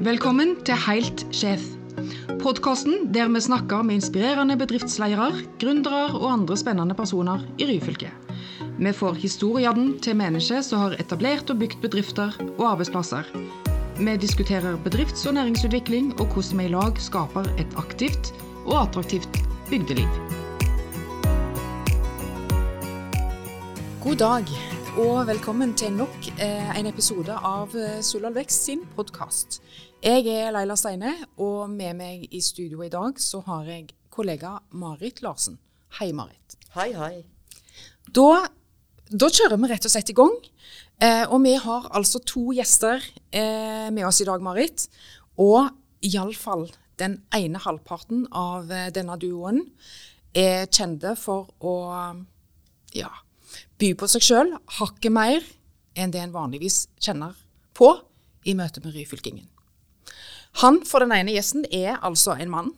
Velkommen til Heilt sjef. Podkasten der vi snakker med inspirerende bedriftsledere, gründere og andre spennende personer i Ryfylke. Vi får historiene til mennesker som har etablert og bygd bedrifter og arbeidsplasser. Vi diskuterer bedrifts- og næringsutvikling og hvordan vi i lag skaper et aktivt og attraktivt bygdeliv. God dag og velkommen til nok eh, en episode av eh, Suldal Vekst sin podkast. Jeg er Leila Steine, og med meg i studio i dag så har jeg kollega Marit Larsen. Hei, Marit. Hei, hei. Da, da kjører vi rett og slett i gang. Eh, og vi har altså to gjester eh, med oss i dag, Marit. Og iallfall den ene halvparten av eh, denne duoen er kjente for å ja, by på seg sjøl hakket mer enn det en vanligvis kjenner på i møte med ryfylkingen. Han for den ene gjesten er altså en mann.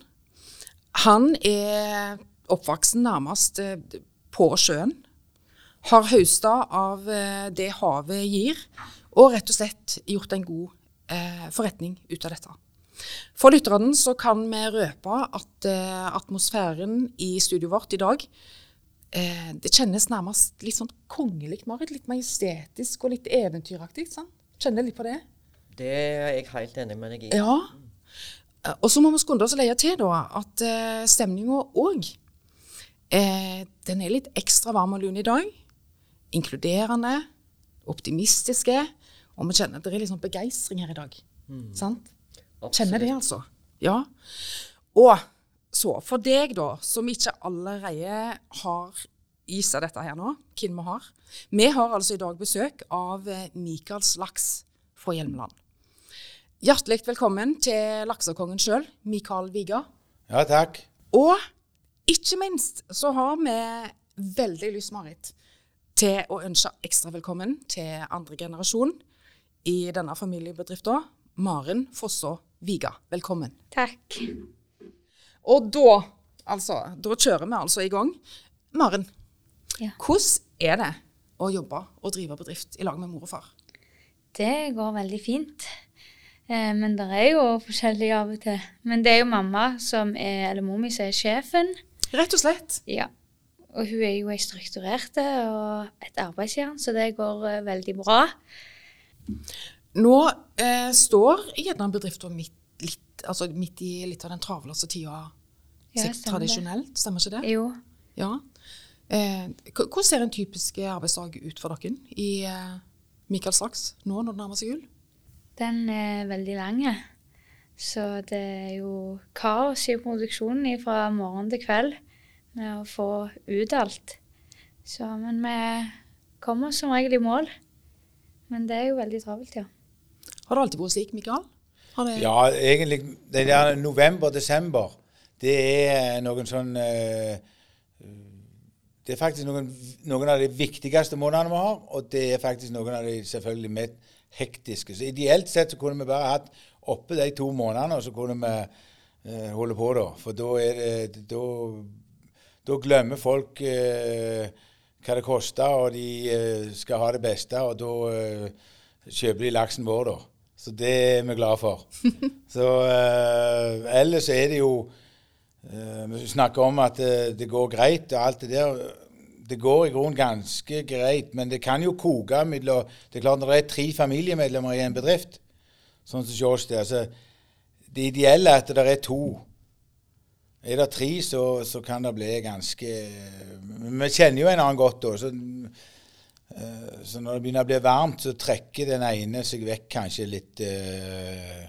Han er oppvoksen nærmest eh, på sjøen. Har høsta av eh, det havet gir, og rett og slett gjort en god eh, forretning ut av dette. For lytterne så kan vi røpe at eh, atmosfæren i studioet vårt i dag eh, det kjennes nærmest litt sånn kongelig, Marit. Litt majestetisk og litt eventyraktig. Sant? Kjenner litt på det? Det er jeg helt enig med deg i. Ja. Og så må vi skunde oss å leie til da, at eh, stemninga òg eh, Den er litt ekstra varm og lun i dag. Inkluderende, optimistiske. Og vi kjenner at det er litt sånn begeistring her i dag. Sant? Kjenner det, altså. Ja. Og så for deg, da, som ikke allerede har gissa dette her nå, hvem vi har Vi har altså i dag besøk av eh, Mikael Slaks fra Hjelmeland. Hjertelig velkommen til laksekongen sjøl, Mikael Viga. Ja, takk. Og ikke minst så har vi veldig lyst, Marit, til å ønske ekstra velkommen til andre generasjon i denne familiebedriften, Maren Fosså Viga. Velkommen. Takk. Og da, altså, da kjører vi altså i gang. Maren, Ja. hvordan er det å jobbe og drive bedrift i lag med mor og far? Det går veldig fint. Eh, men det er jo forskjellig av og til. Men det er jo mamma som er, eller mor mi som er sjefen. Rett og slett. Ja. Og hun er jo ei strukturerte og et arbeidsjern, så det går eh, veldig bra. Nå eh, står gjerne bedriften midt, litt, altså midt i litt av den travleste tida Ja, tradisjonelt, stemmer ikke det? Jo. Ja. Eh, hvordan ser en typisk arbeidsdag ut for dere i eh, Mikael Straks nå når det nærmer seg jul? Den er veldig lang. Så det er jo kaos i produksjonen fra morgen til kveld med å få ut alt. Så, men vi kommer som regel i mål. Men det er jo veldig travelt, ja. Har det alltid vært slik, Mikael? Det, Ja, egentlig det der november-desember, det er noen sånn eh, Det er faktisk noen, noen av de viktigste månedene vi har, og det er faktisk noen av de selvfølgelig mest hektiske. Så ideelt sett så kunne vi bare hatt oppe de to månedene, og så kunne vi eh, holde på da. For da er det Da, da glemmer folk eh, hva det koster, og de eh, skal ha det beste, og da eh, kjøper de laksen vår, da. Så det er vi glad for. Så eh, ellers er det jo Vi snakker om at det, det går greit og alt det der. Det går i grunnen ganske greit, men det kan jo koke mellom Det er klart når det er tre familiemedlemmer i en bedrift, sånn som oss der, så det ideelle er at det er to. Er det tre, så, så kan det bli ganske Vi kjenner jo en annen godt da. Så, eh, så når det begynner å bli varmt, så trekker den ene seg vekk kanskje litt eh,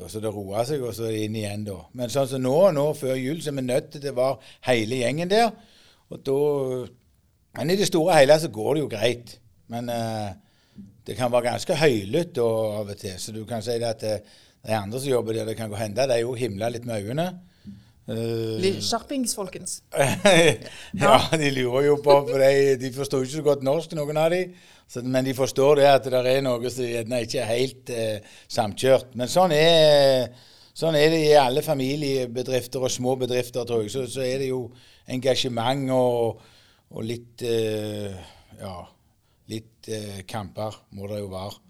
da, Så det roa seg, og så inn igjen, da. Men sånn som nå, nå før jul, så er vi nødt til det var hele gjengen der. Og da Men i det store og hele så går det jo greit. Men eh, det kan være ganske høylytt av og til. Så du kan si det at eh, de andre som jobber der, det kan gå hende de jo himler litt med øynene. Litt Skjerpings, folkens. ja, de lurer jo på for de, de forstår ikke så godt norsk, noen av de. Så, men de forstår det at det er noe som gjerne ikke er helt uh, samkjørt. Men sånn er, sånn er det i alle familiebedrifter og små bedrifter, tror jeg. Så, så er det jo engasjement og, og litt uh, Ja, litt kamper må det jo være.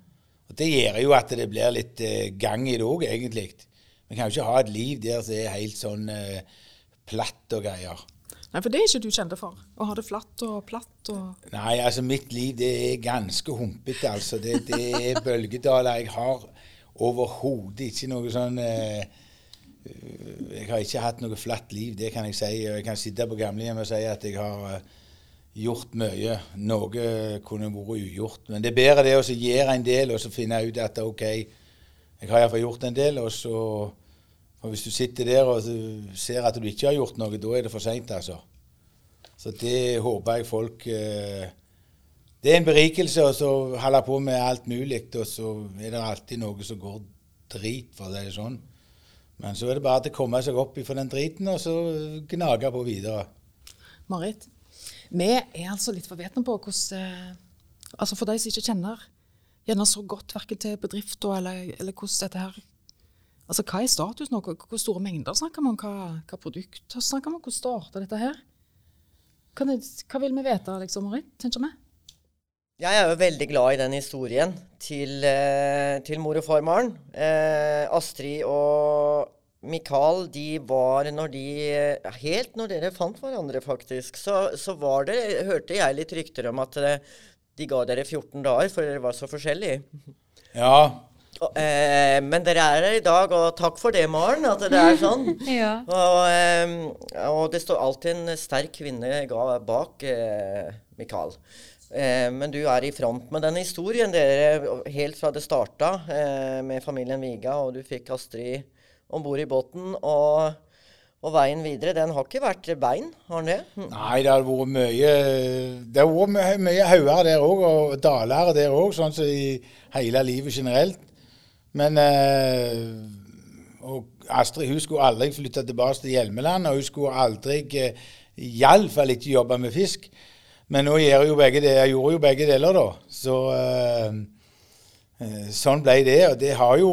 Og Det gjør jo at det blir litt gang i det òg, egentlig. Vi kan jo ikke ha et liv der som er helt sånn eh, platt og greier. Nei, for det er ikke du kjente for. Å ha det flatt og platt og Nei, altså mitt liv det er ganske humpete, altså. Det, det er bølgedaler. Jeg har overhodet ikke noe sånn eh, Jeg har ikke hatt noe flatt liv, det kan jeg si. Jeg kan sitte på gamlehjemmet og si at jeg har eh, gjort mye. Noe kunne vært ugjort. Men det er bedre det å gjøre en del og så finne ut at OK, jeg har iallfall gjort en del, og så og Hvis du sitter der og ser at du ikke har gjort noe, da er det for seint, altså. Så det håper jeg folk eh, Det er en berikelse å holde på med alt mulig, og så er det alltid noe som går drit, for det er sånn. Men så er det bare å komme seg opp fra den driten og så gnage på videre. Marit, vi er altså litt forvetne på hvordan eh, Altså for de som ikke kjenner gjerne så godt verken til bedrifter eller, eller hvordan dette her Altså, Hva er status nå? Hvor store mengder snakker vi om? Hva, hva produkter snakker vi om? Hvordan starter dette her? Hva, hva vil vi vite, liksom, Marit? tenker vi? Jeg er jo veldig glad i den historien til, eh, til mor og farmaren. Eh, Astrid og Mikael, de var når de Helt når dere fant hverandre, faktisk, så, så var det Hørte jeg litt rykter om at eh, de ga dere 14 dager, for dere var så forskjellige. Ja, Eh, men dere er her i dag, og takk for det, Maren, at det er sånn. ja. Og, eh, og, det står alltid en sterk kvinne bak eh, Mikael. Eh, men du er i front med den historien, dere, helt fra det starta eh, med familien Viga, og du fikk Astrid om bord i båten. og... Og veien videre, den har ikke vært bein, har den det? Hm. Nei, det har vært mye Det har vært mye, mye hauger der òg, og daler der òg, sånn som i hele livet generelt. Men eh, og Astrid hun skulle aldri flytte tilbake til Hjelmeland, og hun skulle aldri, eh, iallfall ikke jobbe med fisk. Men nå gjør jo begge det, jeg gjorde jo begge deler, da. Så eh, eh sånn ble det. Og det har jo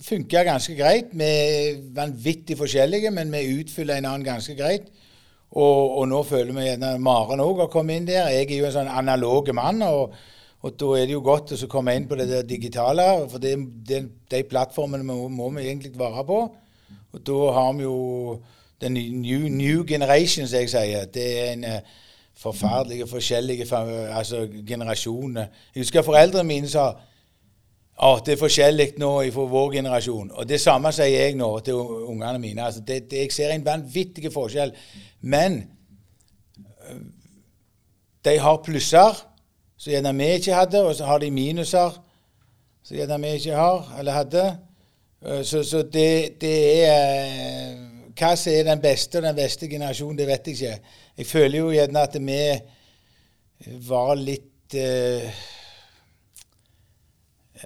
funka ganske greit. Vi er vanvittig forskjellige, men vi utfyller en annen ganske greit. Og, og nå føler vi gjerne Maren òg har kommet inn der. Jeg er jo en sånn analog mann. og og da er det jo godt å komme inn på det der digitale, for det, det, de plattformene må, må, vi egentlig vare på. Og da har vi jo den new, new generation, som jeg sier. Det er en uh, forferdelig forskjellig altså, generasjon. Jeg husker foreldrene mine sa at det er forskjellig nå fra vår generasjon. Og det samme sier jeg nå til ungene mine. Altså, det, det, jeg ser en vanvittig forskjell. Men uh, de har plusser som gjerne vi ikke hadde, og så har de minuser som gjerne vi ikke har eller hadde. Eh, så, så det, det, er Hva som er den beste og den beste generasjonen, det vet jeg ikke. Jeg føler jo gjerne at vi var litt uh,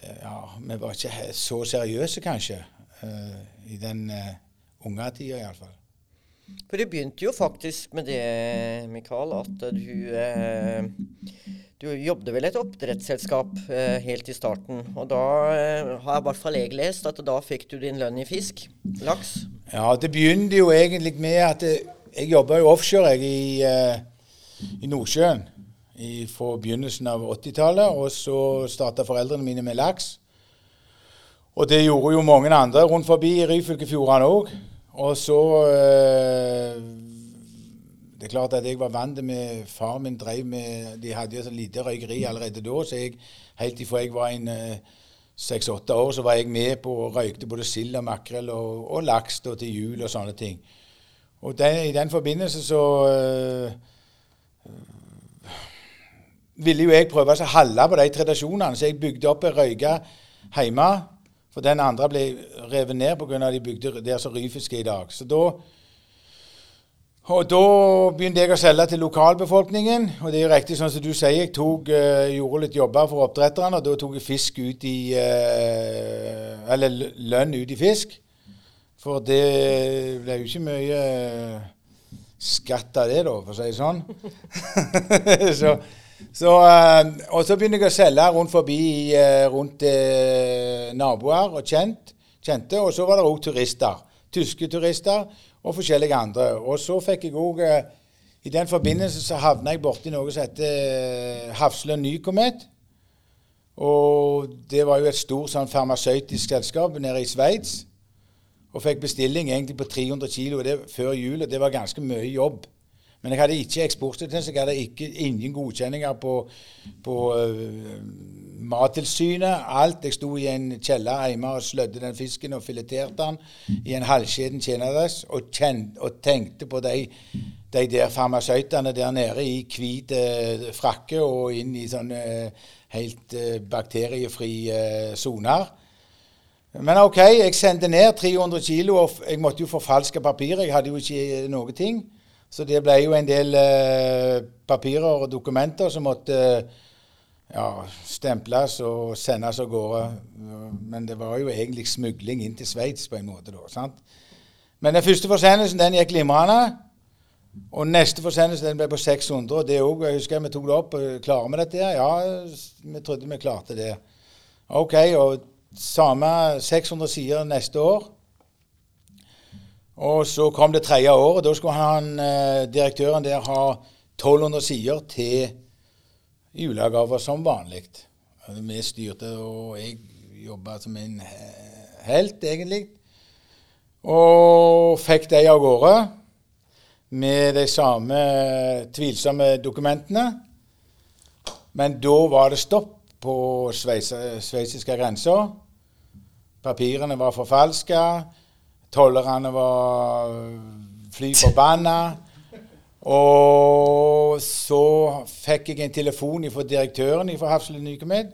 Ja, vi var ikke så seriøse, kanskje, uh, i den uh, unge tida iallfall. For det begynte jo faktisk med det, Mikael, at du eh, Du jobbet vel i et oppdrettsselskap eh, helt i starten. Og da eh, har i hvert fall jeg lest at da fikk du din lønn i fisk. Laks. Ja, det begynte jo egentlig med at jeg, jobba jo offshore jeg, i, uh, i Nordsjøen i, fra begynnelsen av 80-tallet. Og så starta foreldrene mine med laks. Og det gjorde jo mange andre rundt forbi i Ryfylkefjordene òg. Og så øh, Det er klart at jeg var vant med Far min drev med De hadde jo så lite røykeri allerede da, så jeg, helt ifra jeg var en øh, seks-åtte år, så var jeg med på å røykte både sild og makrell og, og laks da, til jul og sånne ting. Og den, i den forbindelse så øh, ville jo jeg prøve å holde på de tradisjonene, så jeg bygde opp ei røyke hjemme for den andre ble revet ned pga. de bygde der som Ryfisk er i dag. Så da, og da begynte jeg å selge til lokalbefolkningen. Og det er jo riktig sånn som du sier, jeg tok, uh, gjorde litt jobber for oppdretterne. Og da tok jeg fisk ut i uh, Eller lønn ut i fisk. For det ble jo ikke mye uh, skatt av det, da, for å si det sånn. så så, uh, og så begynner jeg å selge rundt forbi uh, rundt uh, naboer og kjent, kjente. Og så var det òg turister. Tyske turister og forskjellige andre. Og så fikk jeg òg I den forbindelse så havna jeg borti noe som heter Hafslund Nykomet. Og det var jo et stort sånn farmasøytisk selskap nede i Sveits. Og fikk bestilling egentlig på 300 kilo før jul, og det var ganske mye jobb. Men jeg hadde ikke eksportlisens, jeg hadde ikke, ingen godkjenninger på, på uh, Mattilsynet. Alt. Jeg sto i en kjeller hjemme og slødde den fisken og fileterte den i en halvskjeden tjenerdress og, og, tenkte på de, de der farmasøytene der nede i hvit uh, frakke og inn i sånne uh, helt bakteriefrie soner. Men OK, jeg sendte ned 300 kilo, og jeg måtte jo forfalske papir. Jeg hadde jo ikke noe ting. Så det ble jo en del eh, papirer og dokumenter som måtte ja, stemples og sendes av gårde. Men det var jo egentlig smugling inn til Sveits på en måte. da, sant? Men den første forsendelsen den gikk glimrende. Og neste forsendelse den ble på 600. og det også, Jeg husker vi tok det opp. Klarer vi dette? Ja, vi trodde vi klarte det. OK. og samme 600 sider neste år. Og så kom det tredje året. Da skulle han, eh, direktøren der ha 1200 sider til julegaver som vanlig. Vi styrte, og jeg jobba som en helt, egentlig. Og fikk de av gårde med de samme tvilsomme dokumentene. Men da var det stopp på sveitsiske grenser. Papirene var forfalska. Tollerne var fly forbanna. Og så fikk jeg en telefon fra direktøren fra Hafslund Nycomed.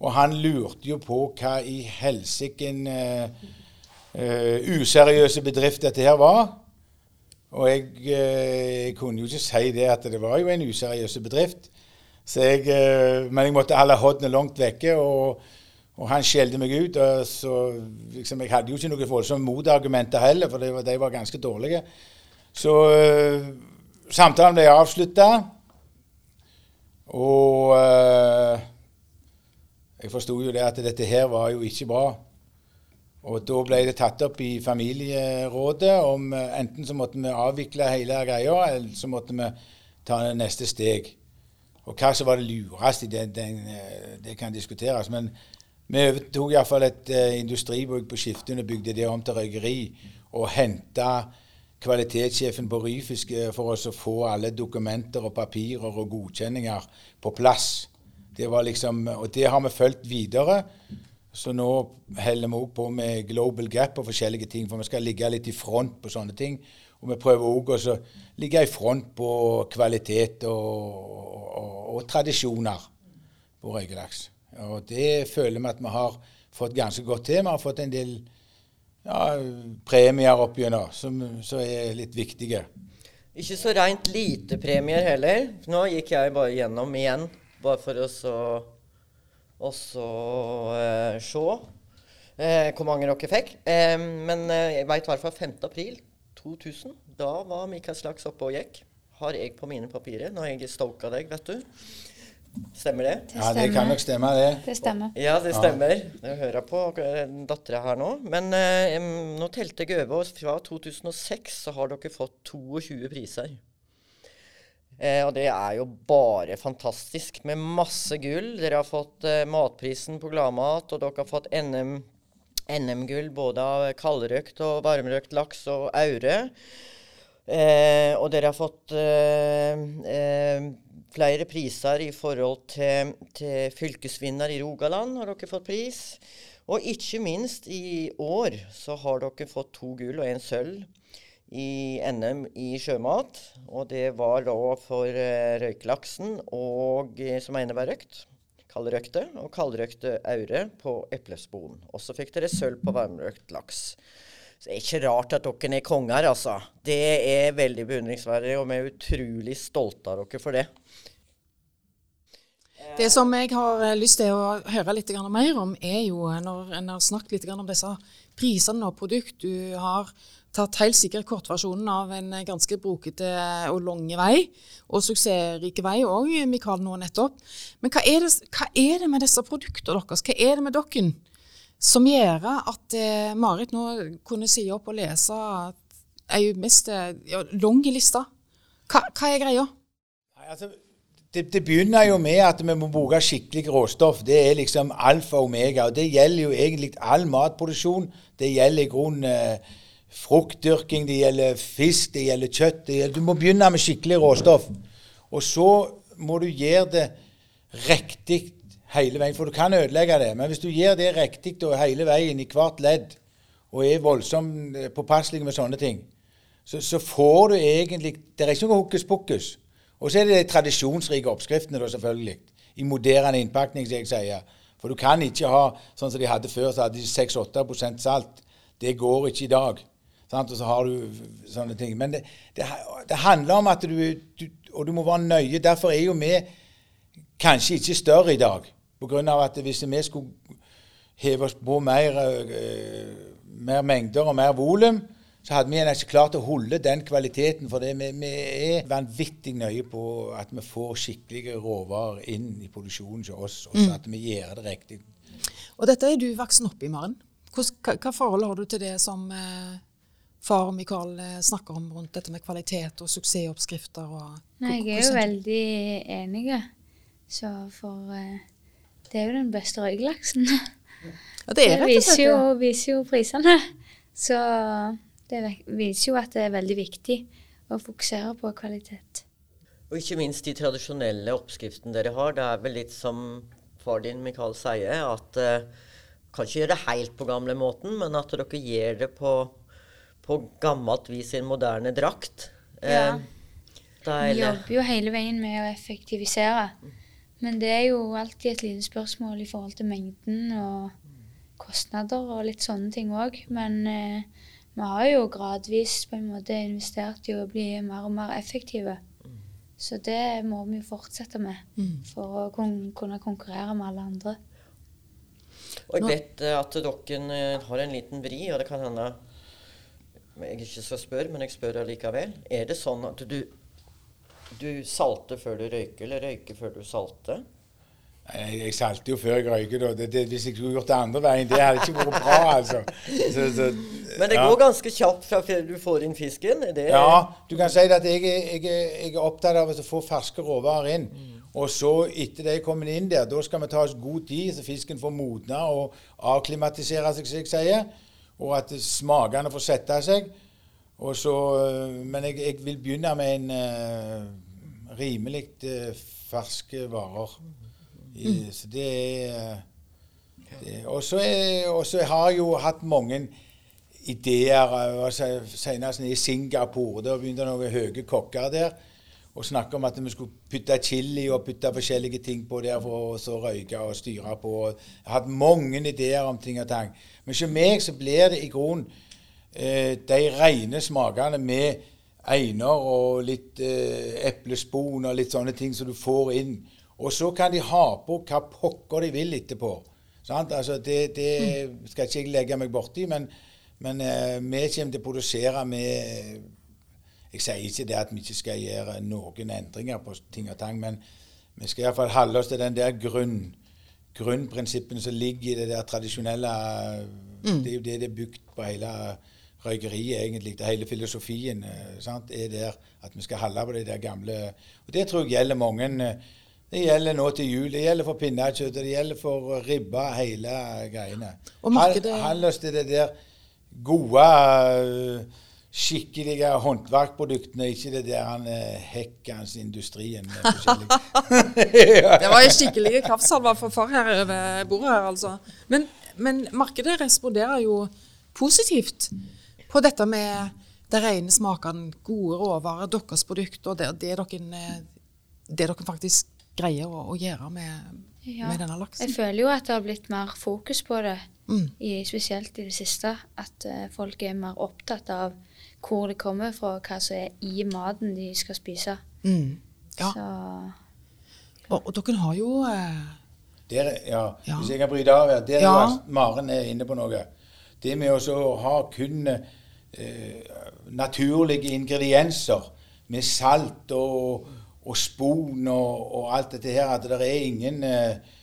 Og han lurte jo på hva i helsike uh, uh, useriøse bedrift dette her var. Og jeg, uh, jeg, kunne jo ikke si det at det var jo en useriøs bedrift. Jeg, men jeg måtte holde hodene langt vekke. og og han skjelte meg ut. og så liksom, Jeg hadde jo ikke noen voldsomme motargumenter heller, for var, de var ganske dårlige. Så uh, samtalen ble avslutta, og uh, jeg forsto jo det at dette her var jo ikke bra. Og da ble det tatt opp i familierådet om uh, enten så måtte vi avvikle hele greia, eller så måtte vi ta neste steg. Og hva som var det lureste, det, det, det kan diskuteres. men vi overtok iallfall et uh, industribruk på Skiften og bygde det om til røykeri. Og henta kvalitetssjefen på Ryfisk eh, for oss å få alle dokumenter og papirer og godkjenninger på plass. Det var liksom, og det har vi fulgt videre. Så nå holder vi òg på med Global Gap og forskjellige ting, for vi skal ligge litt i front på sånne ting. Og vi prøver òg å ligge i front på kvalitet og, og, og, og tradisjoner på røykelaks. Og det føler vi at vi har fått ganske godt til. Vi har fått en del ja, premier opp gjennom som, som er litt viktige. Ikke så rent lite premier heller. Nå gikk jeg bare gjennom igjen, bare for å så, også eh, se eh, hvor mange dere fikk. Eh, men jeg veit i hvert fall 5. april 2000. Da var Mikael Slags oppe og gikk. Har jeg på mine papirer når jeg stoka deg, vet du. Stemmer det? det ja, det kan nok stemme, det. Det stemmer. Ja, det stemmer. Jeg hører på dattera her nå. Men eh, nå telte jeg over, fra 2006 så har dere fått 22 priser. Eh, og det er jo bare fantastisk, med masse gull. Dere har fått eh, Matprisen på Gladmat, og dere har fått NM, NM-gull både av kaldrøkt og varmrøkt laks og aure. Eh, og dere har fått eh, eh, flere priser i forhold til, til fylkesvinner i Rogaland, har dere fått pris. Og ikke minst i år så har dere fått to gull og en sølv i NM i sjømat. Og det var da for uh, røykelaksen og uh, som var røkt. Kaldrøkte og kaldrøkte aure på eplesboen. Og så fikk dere sølv på varmrøkt laks. Så det er ikke rart at dere er konger, altså. Det er veldig beundringsverdig, og vi er utrolig stolte av dere for det. Det som jeg har eh, lyst til å høre litt mer om, er jo eh, når en har snakket litt om disse prisene og produkt. Du har tatt helt sikkert kortversjonen av en eh, ganske brokete og lang vei, og suksessrike vei òg, Mikael, nå nettopp. Men hva er, det, hva er, det, med disse produktene deres? Hva er det med dere som gjør at eh, Marit nå kunne si opp og lese ei mest ja, lang liste? Hva, hva er greia? Nei, altså det, det, begynner jo med at vi må bruke skikkelig råstoff. Det er liksom alfa og omega. Og det gjelder jo egentlig all matproduksjon. Det gjelder i grunnen eh, fruktdyrking, det gjelder fisk, det gjelder kjøtt. Det gjelder, du må begynne med skikkelig råstoff. Og så må du gjøre det riktig hele veien. For du kan ødelegge det. Men hvis du gjør det riktig og hele veien i hvert ledd, og er voldsomt eh, påpasselig med sånne ting, så, så, får du egentlig Det er ikke noe hokus pokus. Og så er det de tradisjonsrike oppskriftene, da, selvfølgelig. I moderne innpakning, som jeg sier. For du kan ikke ha sånn som de hadde før, så hadde de 6-8% salt. Det går ikke i dag. Sant? Og så har du sånne ting. Men det, det, det handler om at du, du, Og du må være nøye. Derfor er jo vi kanskje ikke større i dag. Av at hvis vi skulle heve oss på mer, uh, mer mengder og mer volum, så hadde vi ikke klart å holde den kvaliteten. For det. Vi, vi er vanvittig nøye på at vi får skikkelige råvarer inn i produksjonen hos oss, og mm. at vi gjør det riktig. Og dette er du voksen opp i, Maren. Hva, hva forhold har du til det som eh, far Mikael eh, snakker om rundt dette med kvalitet og suksessoppskrifter? Og, Nei, jeg er jo veldig enig. Så for eh, det er jo den beste røykelaksen. Ja, det det. Viser jo, viser jo prisene. Så det viser jo at det er veldig viktig å fokusere på kvalitet. Og ikke minst de tradisjonelle oppskriftene dere har. Det er vel litt som far din Mikael sier, at uh, kan ikke gjøre det helt på gamle måten, men at dere gjør det på, på gammelt vis i en moderne drakt. Ja. Uh, Vi jobber jo hele veien med å effektivisere. Men det er jo alltid et lite spørsmål i forhold til mengden og kostnader og litt sånne ting òg. Men eh, vi har jo gradvis på en måte investert i å bli mer og mer effektive. Så det må vi jo fortsette med mm. for å kunne konkurrere med alle andre. Og jeg vet eh, at dere eh, har en liten vri, og det kan hende jeg ikke skal spørre, men jeg spør allikevel. Er det sånn at du, du salter før du røyker, eller røyker før du salter? Jeg, jeg salter jo før jeg røyker. Det, det, hvis jeg skulle gjort det andre veien, det hadde ikke vært bra. altså. Så, så, Men det ja. går ganske kjapt fra før du får inn fisken? Det... Ja, du kan si at jeg, jeg, jeg, er opptatt av å få ferske råvarer inn. Mm. Og så, etter det kommer inn der, da skal vi ta oss god tid, så fisken får modne og avklimatisere seg, som jeg sier. Og at smakene får sette seg. Så, øh, men jeg, vil begynne med en uh, rimelig uh, ferske varer. I, så det er Og så har jeg jo hatt mange ideer. Senest i Singapore. Da begynte noen høye kokker der og snakke om at vi skulle putte chili og putte forskjellige ting på der for å røyke og styre på. Jeg har hatt mange ideer om ting og tang. Men hos meg så blir det i grunnen eh, de rene smakene med einer og litt eh, eplespon og litt sånne ting som du får inn. Og så kan de ha på hva pokker de vil etterpå. Altså, det, det, skal ikke jeg legge meg borti, men, men uh, vi kommer til å produsere med Jeg sier ikke det at vi ikke skal gjøre noen endringer på ting og tang, men vi skal iallfall holde oss til den der grunn, grunnprinsippene som ligger i det der tradisjonelle mm. Det er jo det det er bygd på hele røykeriet, egentlig. Det hele filosofien uh, sant, er der at vi skal holde på de der gamle Og det tror jeg gjelder mange. Uh, det gjelder nå til jul. Det gjelder for pinnekjøttet, det gjelder for ribba, hele greiene. Hold oss til det der gode, øh, skikkelige håndverkproduktene, ikke det der han hekkans industrien. det var jo skikkelige kraftsalver for far her over bordet her, altså. Men, men markedet responderer jo positivt på dette med de rene smakene, gode råvarer, deres produkt, og det, det, dere, det dere faktisk greier å, å gjøre med, ja. med, denne laksen. Jeg føler jo at det har blitt mer fokus på det, mm. i, spesielt i det siste. At uh, folk er mer opptatt av hvor det kommer fra, hva som er i maten de skal spise. Mm. Ja. Så. Og, og, dere har jo uh, der, ja, ja, Hvis jeg kan bryte av her. Der ja. Maren er inne på noe. Det med å ha kun eh, naturlige ingredienser med salt og og spon og, og, alt dette her, at det er ingen eh,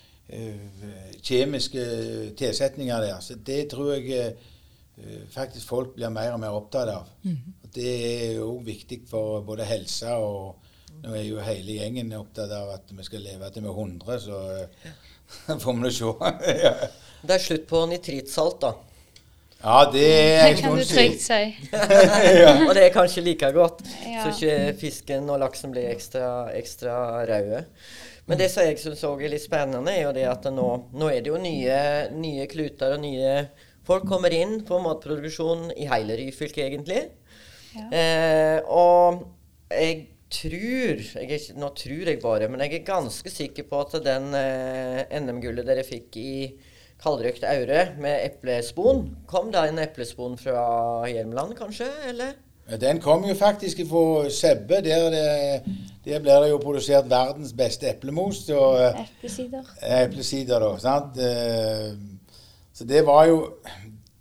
kjemiske tilsetninger der. Så det tror jeg uh, faktisk folk blir mer og mer opptatt av. Mm -hmm. Det er jo viktig for både helse og, Nå er jo hele gjengen opptatt av at vi skal leve til vi er 100, så ja. får vi nå se. ja. Det er slutt på nitritsalt, da. Ja, det er Det kan du trygt si. ja. Og det er kanskje like godt, Ja. så ikke fisken og laksen blir ekstra, ekstra røde. Men det som jeg syns er litt spennende, er jo det at nå, nå er det jo nye, nye kluter og nye Folk kommer inn på matproduksjon i hele Ryfylke, egentlig. Ja. Eh, og jeg tror jeg er ikke, Nå tror jeg bare, men jeg er ganske sikker på at den eh, NM-gullet dere fikk i kaldrøkt aure med eplespon, kom da en eplespon fra Hjelmeland, kanskje? Eller? Den kom jo faktisk fra Sebbe. Der, det, der blir det jo produsert verdens beste eplemos. Og, eh, Eplesider. eplesider, da. Sant? Eh, Så det var jo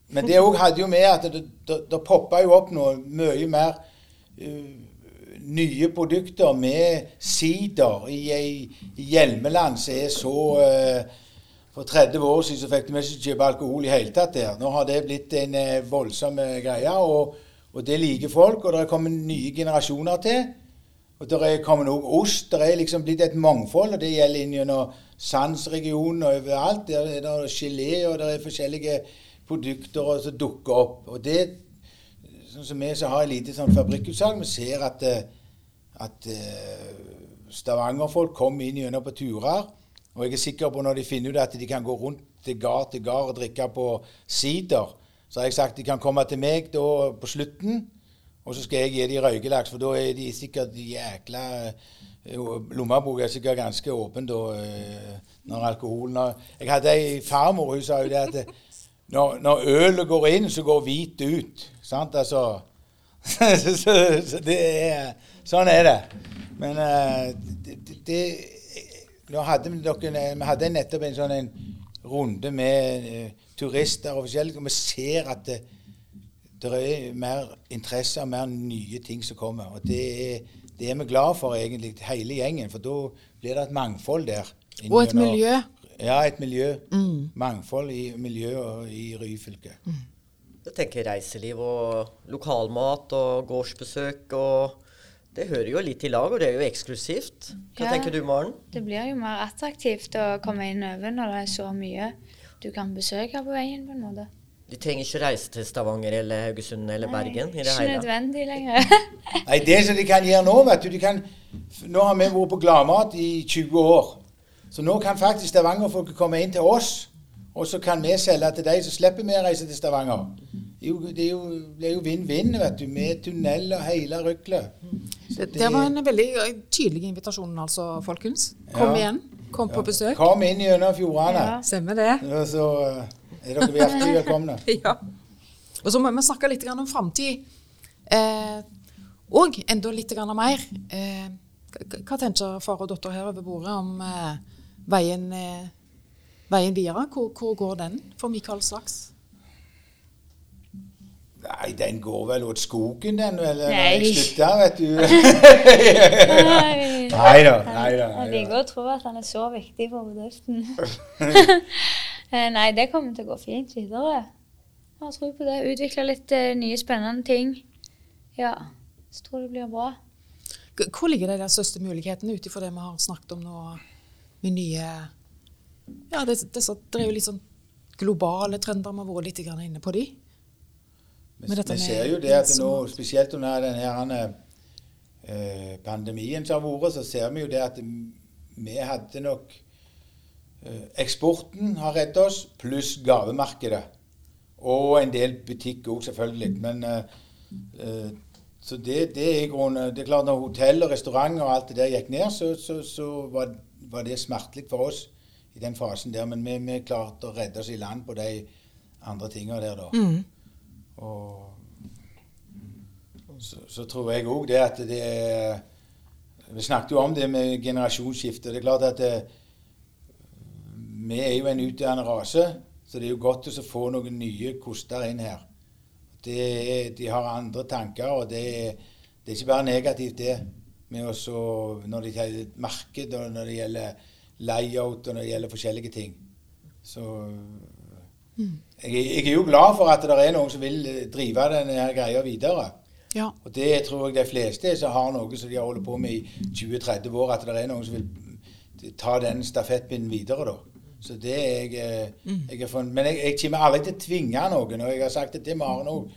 Men det òg hadde jo med at det, det, det poppa jo opp noe mye mer uh, nye produkter med sider i, i, i Hjelmeland som er så eh, For 30 år siden så fikk de ikke kjøpe alkohol i hele tatt der. Nå har det blitt en eh, voldsom eh, greie, og, og det liker folk. Og det er kommet nye generasjoner til. Og det er kommet noe ost. Det er liksom blitt et mangfold, og det gjelder inn gjennom Sandsregionen og overalt. Der er det gelé, og det er forskjellige produkter som dukker opp. Og det, sånn som vi som har lite sånn fabrikkutsalg, vi ser at, eh, at Stavanger-folk kommer inn gjennom på turer. Og jeg er sikker på når de finner ut at de kan gå rundt til gard til gard og drikke på sider, så har jeg sagt de kan komme til meg da på slutten, og så skal jeg gi dem røykelaks, for da er de sikkert jækla jo, Lommeboka er sikkert ganske åpen da eh, når alkoholen Jeg hadde ei farmor, hun sa jo det at når, når ølet går inn, så går hvit ut. Sant? Altså så, så, så det er Sånn er det. Men eh, det, det, hadde vi, dere, vi hadde nettopp en sånn en runde med uh, turister og forskjellige, og vi ser at det, det er mer interesse og mer nye ting som kommer. Og det er, det er vi glad for, egentlig, hele gjengen, for da blir det et mangfold der. Og et Inngjennom- miljø. Ja, et miljø. Mangfold i miljøet i Ryfylke. Jeg tenker reiseliv og lokalmat og gårdsbesøk og Det hører jo litt i lag, og det er jo eksklusivt. Hva Ja. tenker du, Maren? Det blir jo mer attraktivt å komme inn over når det er så mye du kan besøke på veien, på en måte. De trenger ikke reise til Stavanger eller Haugesund eller Bergen i det Ikke hele. nødvendig lenger. Nei, det som de kan gjøre nå, vet du de kan, Nå har vi vært på Gladmat i 20 år. Så nå kan faktisk Stavanger-folk komme inn til oss, og så kan vi selge til dem, så slipper vi å reise til Stavanger. Det jo, det er jo, jo vinn-vinn, vet du, med tunnel og hele røklet. Det, det var en veldig tydelig invitasjon, altså, folkens. Kom Ja. igjen. Kom på besøk. Kom inn gjennom fjordene. Ja. Stemmer det. Og så eh, er dere hjertelig velkomne. Ja. Og så må vi snakke litt om framtid. Eh, og enda litt mer. Eh, hva- tenker far og datter her over bordet om eh, veien, eh, veien videre? Hvor, hvor går den for Mikael Slaks? Nei, den går vel åt skogen, den, Eller når Nei. jeg slutter, vet du. Nei. Da. Nei da. Jeg liker å tro at han er så viktig for bedriften. Eh, Nei, det kommer til å gå fint videre. Jeg har tro på det. Utvikle litt uh, nye, spennende ting. Ja. Så tror jeg det blir bra. Hvor ligger de der største mulighetene ut ifra det vi har snakket om nå, med nye Ja, det, det, det er jo litt sånn globale trender. Vi har vært litt grann inne på de. Vi vi ser jo det at nå, spesielt under denne eh, pandemien som har vært, så ser vi jo det at vi hadde nok eh, Eksporten har reddet oss, pluss gavemarkedet. Og en del butikk òg, selvfølgelig. Men eh, eh, så det, det er grunnen Det er klart når hotell og restauranter og alt det der gikk ned, så, så, så var, var det smertelig for oss i den fasen der. Men vi, vi klarte å redde oss i land på de andre tinga der, da. Mm. Og så, så tror jeg òg det at det er Vi snakket jo om det med generasjonsskifte. Det er klart at det, vi er jo en utdannende rase, så det er jo godt å få noen nye koster inn her. Det, de har andre tanker, og det, det er ikke bare negativt, det. Med også, når det gjelder marked, og når det gjelder layout, og når det gjelder forskjellige ting. Så jeg, er- jeg er jo glad for at det er noen som vil eh, drive denne her greia videre. Ja. Og det tror jeg de fleste som har noe som de har holdt på med i 20-30 år, at det er noen som vil ta den stafettpinnen videre, da. Så det er jeg, eh, jeg er for, Men jeg, jeg kommer aldri til å tvinge noen. Og jeg har sagt det til Maren òg.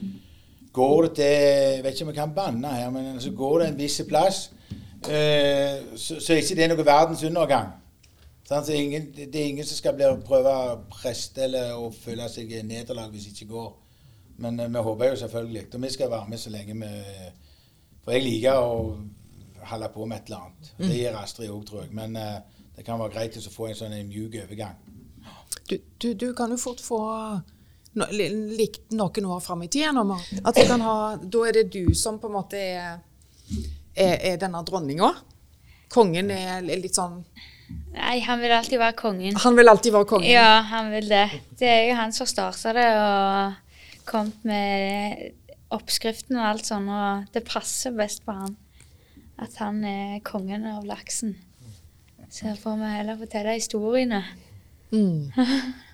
Går det til Jeg vet ikke om jeg kan banne her, men altså går det en viss plass, eh, så, så er ikke det noe verdens Sant? Så ingen, det det er ingen som skal bli prøve å preste eller å føle seg nederlag hvis det ikke går. Men eh, vi håper jo selvfølgelig. Og vi skal være med så lenge vi For jeg liker å holde på med et eller annet. Det gjør Astrid òg, tror jeg. Men eh, det kan være greit å få en sånn mjuk overgang. Du, du, du kan jo fort få no, likt noen år fram i tida. nå, At du kan ha, da er det du som på en måte er, er, er denne dronninga. Kongen er litt sånn Nei, han vil alltid være kongen. Han vil alltid være kongen. Ja, han vil det. Det er jo han som starta det og kommet med oppskriften og alt sånn, og det passer best på han. At han er kongen av laksen. Så får vi heller fortelle historiene. Mm.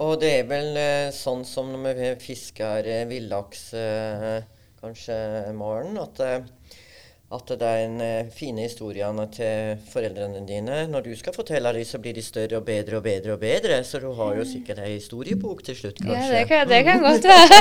Og det er vel eh, sånn som når vi fisker eh, villaks, eh, kanskje, Maren, at, at det er en eh, fine historiene til foreldrene dine. Når du skal fortelle dem, så blir de større og bedre og bedre og bedre. Så du har jo sikkert ei historiebok til slutt, Ja, kanskje. det kan, det kan godt være.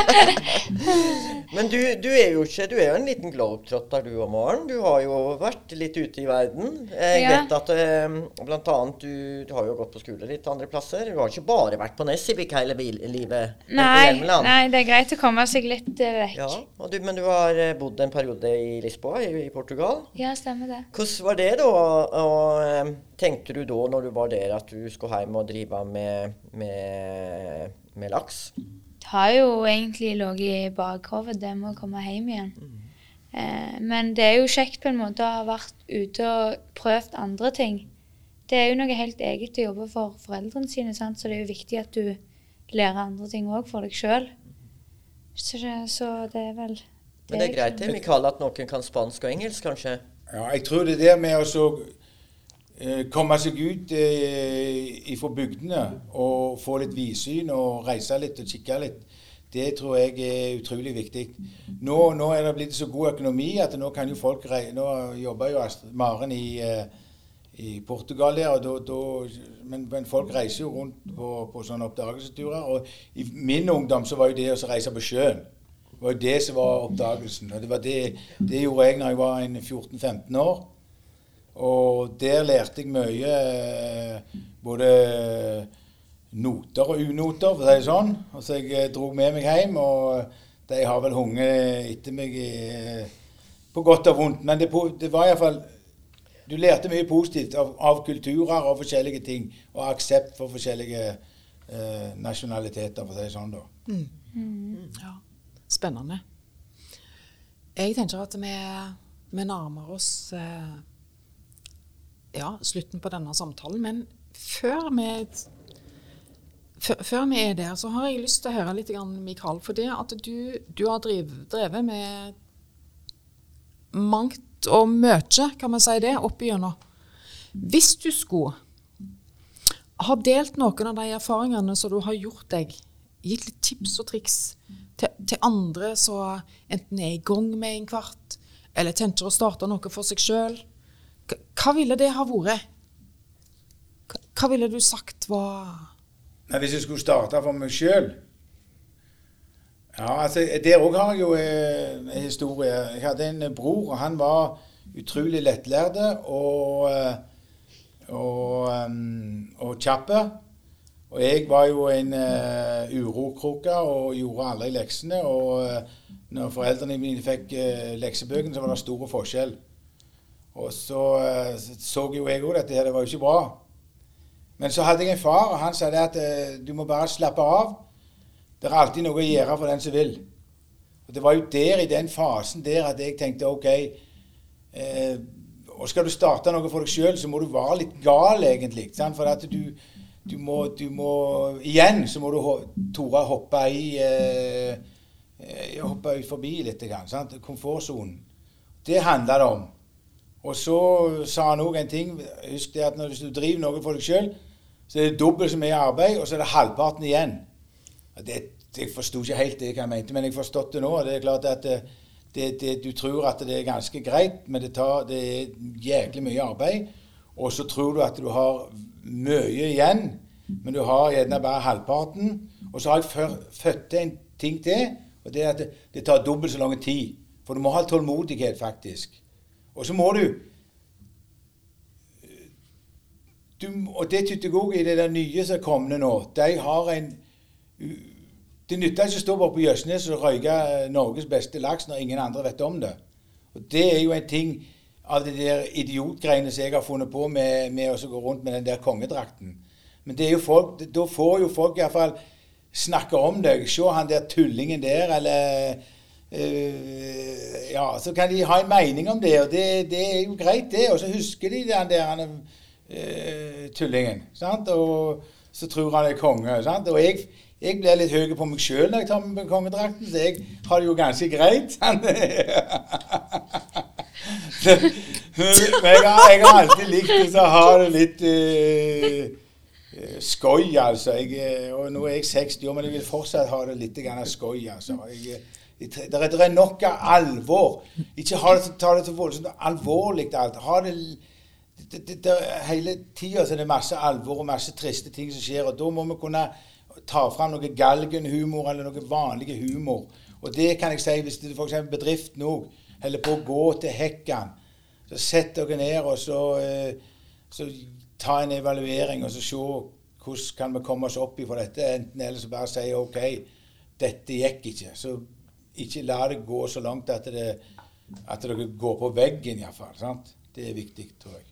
Men du, du er jo ikke Du er jo en liten globetrotter du og Maren. Du har jo vært litt ute i verden. Jeg Ja. vet at eh, blant annet du, du har jo gått på skole litt andre plasser. Du har ikke bare vært på Nessivik hele livet. Nei, nei, det er greit å komme seg litt eh, vekk. Ja, og du, Men du har bodd en periode i Lisboa i, i Portugal. Ja, stemmer det. Hvordan var det da? Og, eh, tenkte du da når du var der at du skulle hjem og drive med, med, med laks? Det har jo egentlig ligget i bakhodet, det med å komme hjem igjen. Eh, men det er jo kjekt på en måte å ha vært ute og prøvd andre ting. Det er jo noe helt eget å jobbe for foreldrene sine, sant? så det er jo viktig at du lærer andre ting òg for deg sjøl. Så, så det er vel Men det er greit det, Mikael, at noen kan spansk og engelsk, kanskje? Ja, jeg tror det der med å så eh, komme seg ut eh, fra bygdene og få litt vidsyn og reise litt og kikke litt, det tror jeg er utrolig viktig. Nå, nå er det blitt så god økonomi at nå kan jo folk reise, Nå jobber jo Astrid Maren i, eh, i Portugal der, og da, da, men, men folk reiser jo rundt på, på sånne oppdagelsesturer. Og i min ungdom så var jo det å reise på sjøen det var jo det som var oppdagelsen. Og det, var det, det gjorde jeg når jeg var 14-15 år. Og der lærte jeg mye. eh, Både noter og unoter, for å si det sånn. Og så jeg eh, dro med meg hjem, og de har vel hunget etter meg i, på godt og vondt. Men det, det var iallfall Du lærte mye positivt av, av kulturer og forskjellige ting. Og aksept for forskjellige eh, nasjonaliteter, for å si det sånn, da. Ja, spennende. Jeg tenker at vi, vi nærmer oss eh, ja, slutten på denne samtalen. Men før vi, før, vi er der, så har jeg lyst til å høre litt, Mikael. For det at du, du har driv, drevet med mangt og mye, kan man si det, opp igjennom. Hvis du skulle ha delt noen av de erfaringene som du har gjort deg, gitt litt tips og triks til, til andre som enten er i gang med en kvart, eller tenker å starte noe for seg sjøl, hva ville det ha vært? Hva, ville du sagt var Nei, Hvis jeg skulle starte for meg sjøl Ja, altså, Der òg har jeg jo eh, en historie. Jeg hadde en bror, og han var utrolig lettlærde og, og, og, um, og kjappe. Og jeg var jo en uh, urokråke og gjorde aldri leksene. Og uh, når foreldrene mine fikk uh, leksebøkene, så var det stor forskjell. Og så uh, så jo jeg òg at det var jo ikke bra. Men så hadde jeg en far, og han sa det at du må bare slappe av. Det er alltid noe å gjøre for den som vil. Og Det var jo der, i den fasen der, at jeg tenkte OK eh, og Skal du starte noe for deg sjøl, så må du være litt gal, egentlig. Sant? For at du, du, må, du må Igjen så må du tore hoppe i eh, eh, Hoppe ut forbi litt. Sant? Komfortsonen. Det handler det om. Og så sa han òg en ting. Husk det at når du driver noe for deg sjøl, så er det dobbelt så mye arbeid, og så er det halvparten igjen. Det, jeg forsto ikke helt det jeg mente, men jeg har forstått det nå. det er klart at eh, det, det, du tror at det er ganske greit, men det, tar, det er jæklig mye arbeid. Og så tror du at du har mye igjen, men du har gjerne bare halvparten. Og så har jeg født til en ting til, og det er at det, tar dobbelt så lang tid. For du må ha tålmodighet, faktisk. Og så må du du, og det Tyttegog i det der nye som er kommet nå, de har en Det nytter ikke å stå på Jøsnes og røyke Norges beste laks når ingen andre vet om det. Og Det er jo en ting av de der idiotgreiene som jeg har funnet på med, med å gå rundt med den der kongedrakten. Men det er jo folk, da får jo folk iallfall snakke om deg. Se han der tullingen der, eller øh, Ja, så kan de ha en mening om det, og det, det er jo greit, det. Og så husker de den der han, øh, tullingen. sant? Og så tror han er konge. sant? Og jeg, jeg blir litt høy på meg sjøl når jeg tar med kongedrakten, så jeg har det jo ganske greit. Men jeg har, jeg har, alltid likt å ha det litt uh, skøy, altså. Jeg, og nå er jeg 60 år, men jeg vil fortsatt ha det litt skøy, altså. Jeg, det, er, det er nok av alvor. Ikke det, ta det så voldsomt alvorlig alt. Ha det, det, det Hele tida er det masse alvor og masse triste ting som skjer, og da må vi kunne ta fram noe galgenhumor eller noe vanlig humor. Og det kan jeg si hvis det f.eks. bedriften òg holder på å gå til hekken. Så sett dere ned og så, eh, så ta en evaluering og så se hvordan kan vi komme oss opp ifra dette. Enten eller så bare si OK, dette gikk ikke. Så ikke la det gå så langt at, det, at dere går på veggen iallfall. Det er viktig, tror jeg.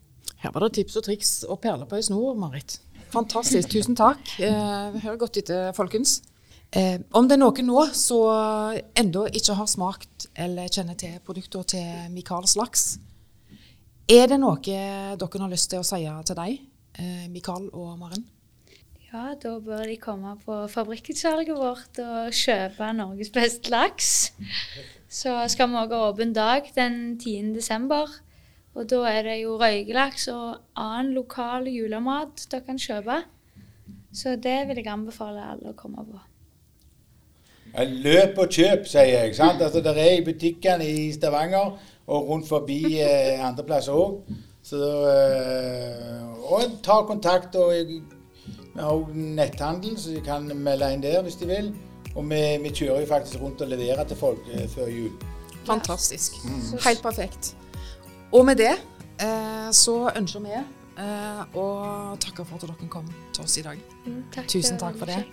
Her var det tips og triks og perler på ei snor, Marit. Fantastisk. Tusen takk. Eh, Hør godt etter, folkens. Eh, om det er noen nå som ennå ikke har smakt eller kjenner til produkter til Michaels laks, er det noe dere har lyst til å si til deg, eh, Mikael og Maren? Ja, da bør de komme på fabrikkutsalget vårt og kjøpe Norges beste laks. Så skal vi òg ha åpen dag den 10. desember. Og da er det jo røykelaks og annen lokal julemat dere kan kjøpe. Så det vil jeg anbefale alle å komme på. Løp og kjøp, sier jeg. sant? Altså, Det er i butikkene i Stavanger og rundt forbi eh, andre plasser òg. Eh, og ta kontakt. og Vi har òg netthandel, så de kan melde inn der hvis de vil. Og vi, vi kjører jo faktisk rundt og leverer til folk eh, før jul. Fantastisk. Mm. Helt perfekt. Og med det eh, så ønsker vi eh, å takke for at dere kom til oss i dag. Mm, takk Tusen takk for det.